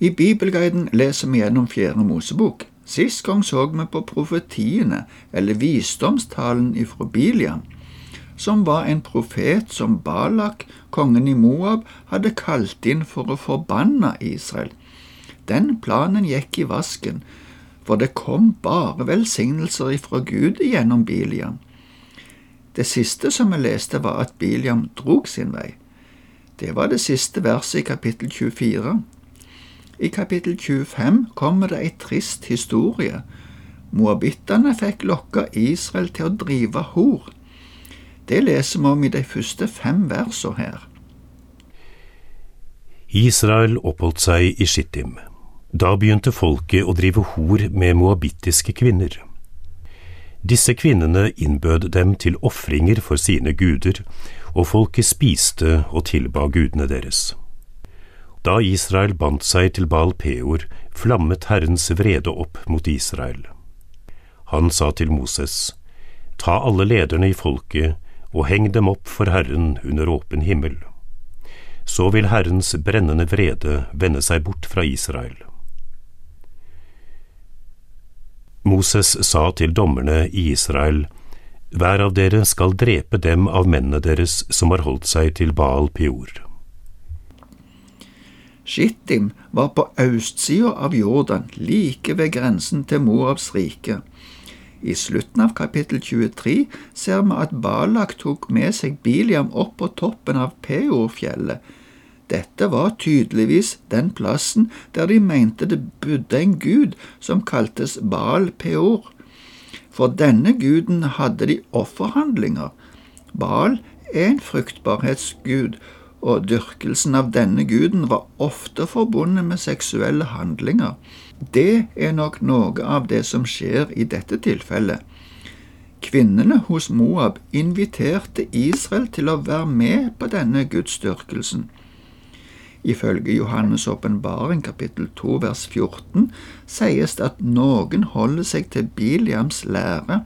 I Bibelguiden leser vi gjennom Fjerde Mosebok. Sist gang så vi på profetiene, eller visdomstalen ifra Biliam, som var en profet som Balak, kongen i Moab, hadde kalt inn for å forbanne Israel. Den planen gikk i vasken, for det kom bare velsignelser ifra Gud gjennom Biliam. Det siste som vi leste, var at Biliam drog sin vei. Det var det siste verset i kapittel 24. I kapittel 25 kommer det ei trist historie. Moabittene fikk lokka Israel til å drive hor. Det leser vi om i de første fem versene her. Israel oppholdt seg i Shittim. Da begynte folket å drive hor med moabittiske kvinner. Disse kvinnene innbød dem til ofringer for sine guder, og folket spiste og tilba gudene deres. Da Israel bandt seg til Baal Peor, flammet Herrens vrede opp mot Israel. Han sa til Moses, Ta alle lederne i folket og heng dem opp for Herren under åpen himmel. Så vil Herrens brennende vrede vende seg bort fra Israel. Moses sa til dommerne i Israel, Hver av dere skal drepe dem av mennene deres som har holdt seg til Baal Peor. Shittim var på østsida av Jordan, like ved grensen til Moabs rike. I slutten av kapittel 23 ser vi at Balak tok med seg Biliam opp på toppen av Peorfjellet, dette var tydeligvis den plassen der de mente det bodde en gud som kaltes Baal Peor. For denne guden hadde de offerhandlinger. Baal er en fruktbarhetsgud, og dyrkelsen av denne guden var ofte forbundet med seksuelle handlinger. Det er nok noe av det som skjer i dette tilfellet. Kvinnene hos Moab inviterte Israel til å være med på denne gudsdyrkelsen. Ifølge Johannes' åpenbaring kapittel 2 vers 14 sies det at noen holder seg til Biliams lære,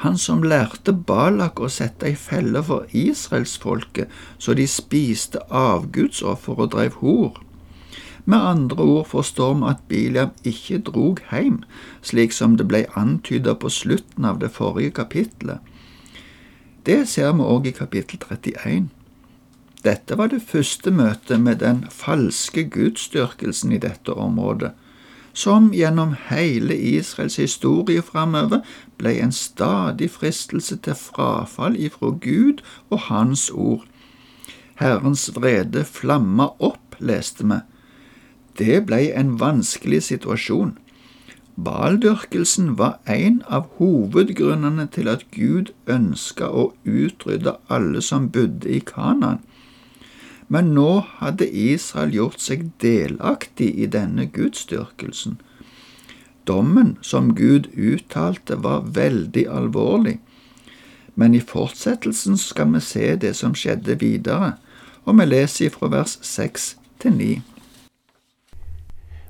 han som lærte Balak å sette ei felle for israelsfolket så de spiste avgudsoffer og drev hor. Med andre ord forstår vi at Biliam ikke drog hjem, slik som det ble antyda på slutten av det forrige kapittelet. Det ser vi òg i kapittel 31. Dette var det første møtet med den falske gudsdyrkelsen i dette området, som gjennom hele Israels historie framover ble en stadig fristelse til frafall ifra Gud og Hans ord. Herrens vrede flamma opp, leste vi. Det ble en vanskelig situasjon. Baldyrkelsen var en av hovedgrunnene til at Gud ønska å utrydde alle som bodde i Kanan men nå hadde Israel gjort seg delaktig i denne gudsdyrkelsen. Dommen som Gud uttalte, var veldig alvorlig, men i fortsettelsen skal vi se det som skjedde videre, og vi leser fra vers seks til ni.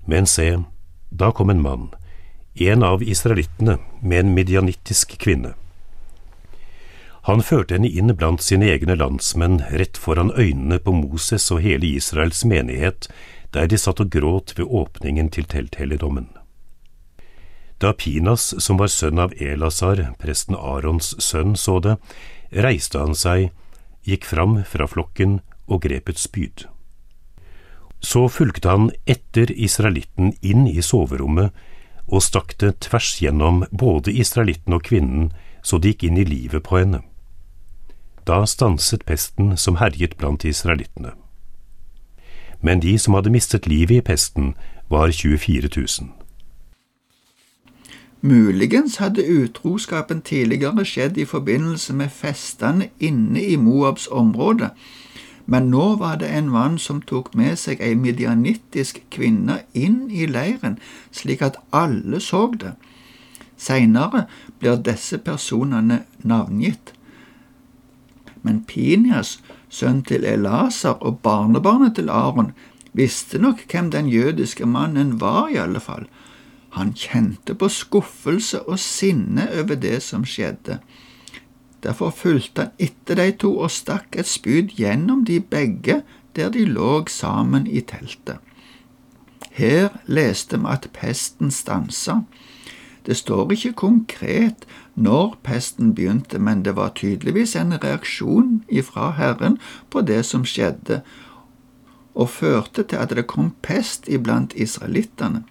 Men se, da kom en mann, en av israelittene, med en medianittisk kvinne. Han førte henne inn blant sine egne landsmenn rett foran øynene på Moses og hele Israels menighet, der de satt og gråt ved åpningen til telthelligdommen. Da Pinas, som var sønn av Elasar, presten Arons sønn, så det, reiste han seg, gikk fram fra flokken og grep et spyd. Så fulgte han etter israelitten inn i soverommet og stakk det tvers gjennom både israelitten og kvinnen så det gikk inn i livet på henne. Da stanset pesten som herjet blant israelittene. Men de som hadde mistet livet i pesten, var 24 000. Muligens hadde utroskapen tidligere skjedd i forbindelse med festene inne i Moabs område, men nå var det en mann som tok med seg ei medianittisk kvinne inn i leiren, slik at alle så det. Seinere blir disse personene navngitt. Men Pinias, sønn til Elasar og barnebarnet til Aron, visste nok hvem den jødiske mannen var, i alle fall. Han kjente på skuffelse og sinne over det som skjedde. Derfor fulgte han etter de to og stakk et spyd gjennom de begge der de lå sammen i teltet. Her leste vi at pesten stansa. Det står ikke konkret når pesten begynte, men det var tydeligvis en reaksjon ifra Herren på det som skjedde, og førte til at det kom pest iblant israelittene.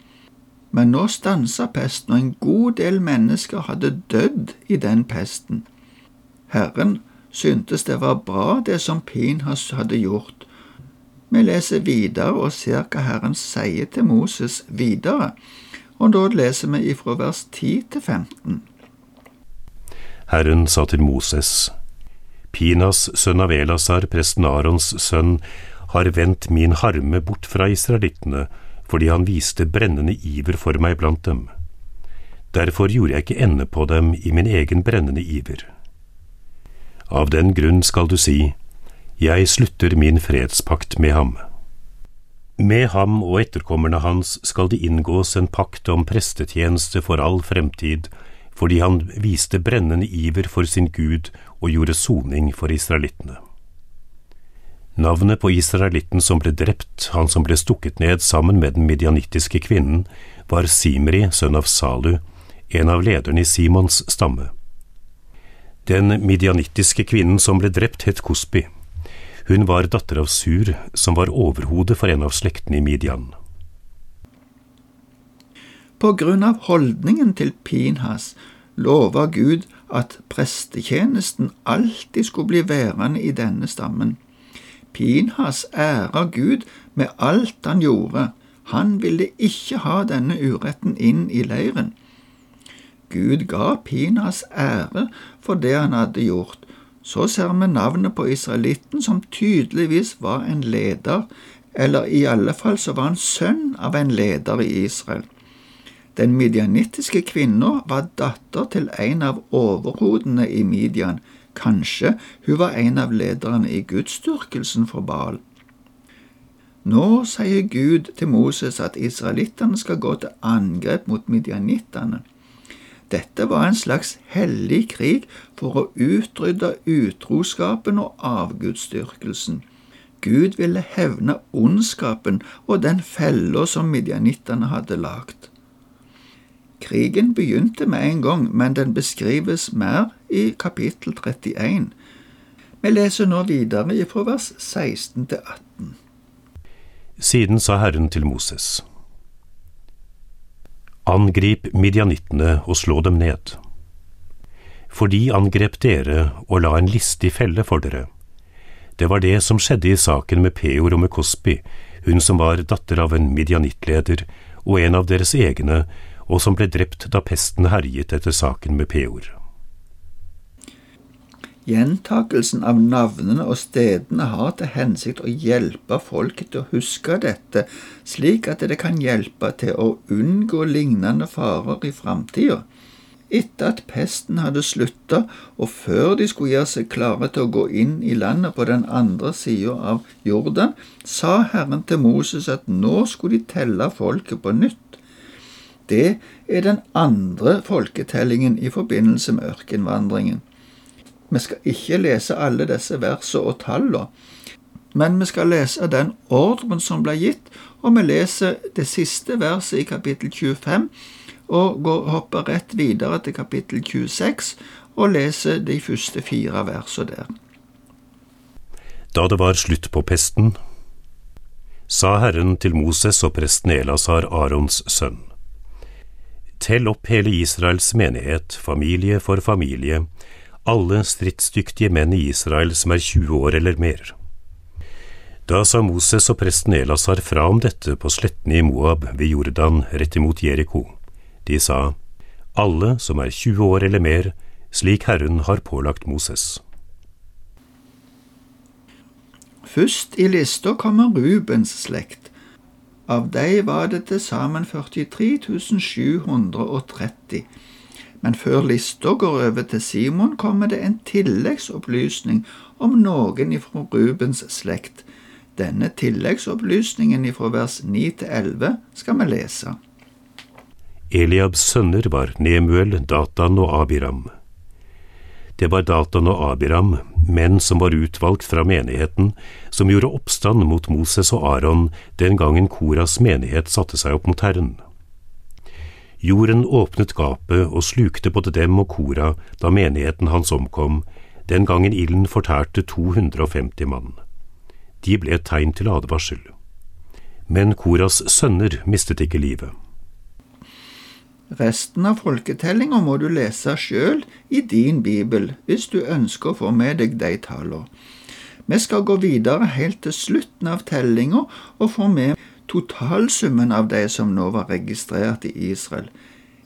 Men nå stansa pesten, og en god del mennesker hadde dødd i den pesten. Herren syntes det var bra det som Pinhas hadde gjort. Vi leser videre og ser hva Herren sier til Moses videre, og da leser vi ifra vers 10 til 15. Herren sa til Moses, Pinas sønn av Elasar, presten Arons sønn, har vendt min harme bort fra israelittene, fordi han viste brennende iver for meg blant dem. Derfor gjorde jeg ikke ende på dem i min egen brennende iver. Av den grunn skal du si, jeg slutter min fredspakt med ham. Med ham og etterkommerne hans skal det inngås en pakt om prestetjeneste for all fremtid, fordi han viste brennende iver for sin Gud og gjorde soning for israelittene. Navnet på israelitten som ble drept, han som ble stukket ned sammen med den midianittiske kvinnen, var Simri, sønn av Salu, en av lederne i Simons stamme. Den midianittiske kvinnen som ble drept, het Kosbi. Hun var datter av Sur, som var overhodet for en av slektene i Midian. På grunn av holdningen til Pinhas lova Gud at prestetjenesten alltid skulle bli værende i denne stammen. Pinhas ærer Gud med alt han gjorde. Han ville ikke ha denne uretten inn i leiren. Gud ga Pinhas ære for det han hadde gjort. Så ser vi navnet på israelitten, som tydeligvis var en leder, eller i alle fall så var han sønn av en leder i Israel. Den midianittiske kvinna var datter til en av overhodene i Midian. Kanskje hun var en av lederne i gudsdyrkelsen for Baal. Nå sier Gud til Moses at israelittene skal gå til angrep mot midianittene. Dette var en slags hellig krig for å utrydde utroskapen og avgudsdyrkelsen. Gud ville hevne ondskapen og den fella som midjanittene hadde lagd. Krigen begynte med en gang, men den beskrives mer i kapittel 31. Vi leser nå videre fra vers 16 til 18. Siden sa Herren til Moses. Angrip midjanittene og slå dem ned. For de angrep dere og la en listig felle for dere. Det var det som skjedde i saken med Peor og med Cosby, hun som var datter av en midjanittleder og en av deres egne, og som ble drept da pesten herjet etter saken med Peor. Gjentakelsen av navnene og stedene har til hensikt å hjelpe folket til å huske dette, slik at det kan hjelpe til å unngå lignende farer i framtida. Etter at pesten hadde slutta, og før de skulle gjøre seg klare til å gå inn i landet på den andre sida av Jordan, sa Herren til Moses at nå skulle de telle folket på nytt. Det er den andre folketellingen i forbindelse med ørkenvandringen. Vi skal ikke lese alle disse versene og tallene, men vi skal lese den ordren som ble gitt, og vi leser det siste verset i kapittel 25 og går, hopper rett videre til kapittel 26 og leser de første fire versene der. Da det var slutt på pesten, sa Herren til Moses og presten Elasar, Arons sønn. Tell opp hele Israels menighet, familie for familie, alle stridsdyktige menn i Israel som er 20 år eller mer. Da sa Moses og presten Elasar fra om dette på slettene i Moab ved Jordan rett imot Jeriko. De sa, alle som er 20 år eller mer, slik Herren har pålagt Moses. Først i lista kommer Rubens slekt. Av dem var det til sammen 43 730 men før lista går over til Simon, kommer det en tilleggsopplysning om noen ifra Rubens slekt. Denne tilleggsopplysningen ifra vers 9 til 11 skal vi lese. Eliabs sønner var Nemuel, Datan og Abiram. Det var Datan og Abiram, menn som var utvalgt fra menigheten, som gjorde oppstand mot Moses og Aron den gangen Koras menighet satte seg opp mot Herren. Jorden åpnet gapet og slukte både dem og Kora da menigheten hans omkom, den gangen ilden fortærte 250 mann. De ble et tegn til advarsel. Men Koras sønner mistet ikke livet. Resten av folketellinga må du lese sjøl i din bibel, hvis du ønsker å få med deg de tallene. Vi skal gå videre helt til slutten av tellinga og få med totalsummen av de som nå var registrert i Israel.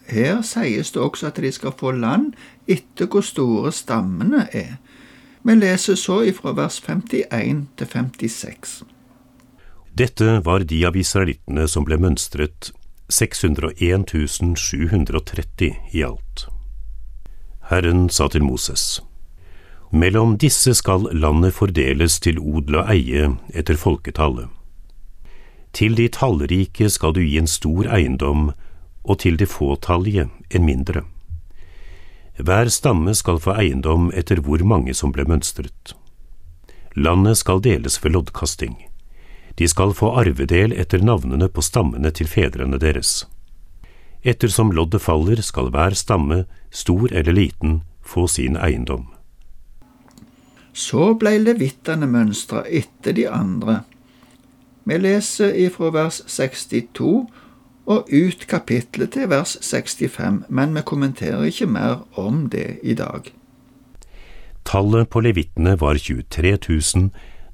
Her sies det også at de skal få land etter hvor store stammene er. Vi leser så ifra vers 51 til 56. Dette var de av israelittene som ble mønstret 601 730 i alt. Herren sa til Moses, Mellom disse skal landet fordeles til odel og eie etter folketallet. Til de tallrike skal du gi en stor eiendom, og til de fåtallige en mindre. Hver stamme skal få eiendom etter hvor mange som ble mønstret. Landet skal deles ved loddkasting. De skal få arvedel etter navnene på stammene til fedrene deres. Ettersom loddet faller, skal hver stamme, stor eller liten, få sin eiendom. Så blei levittene mønstra etter de andre. Vi leser ifra vers 62 og ut kapitlet til vers 65, men vi kommenterer ikke mer om det i dag. Tallet på levittene var 23 000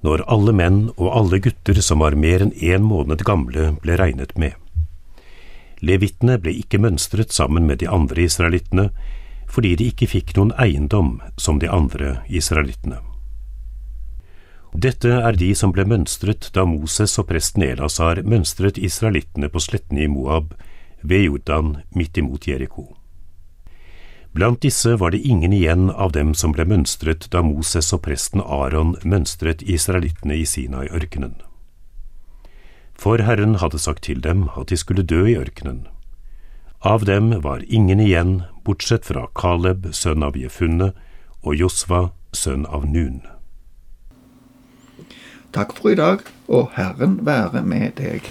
når alle menn og alle gutter som var mer enn én måned gamle, ble regnet med. Levittene ble ikke mønstret sammen med de andre israelittene, fordi de ikke fikk noen eiendom som de andre israelittene. Dette er de som ble mønstret da Moses og presten Elasar mønstret israelittene på slettene i Moab, ved Jordan, midt imot Jeriko. Blant disse var det ingen igjen av dem som ble mønstret da Moses og presten Aron mønstret israelittene i Sinai-ørkenen. For Herren hadde sagt til dem at de skulle dø i ørkenen. Av dem var ingen igjen, bortsett fra Kaleb, sønn av Jefunne, og Josva, sønn av Nun. Takk for i dag, og Herren være med deg.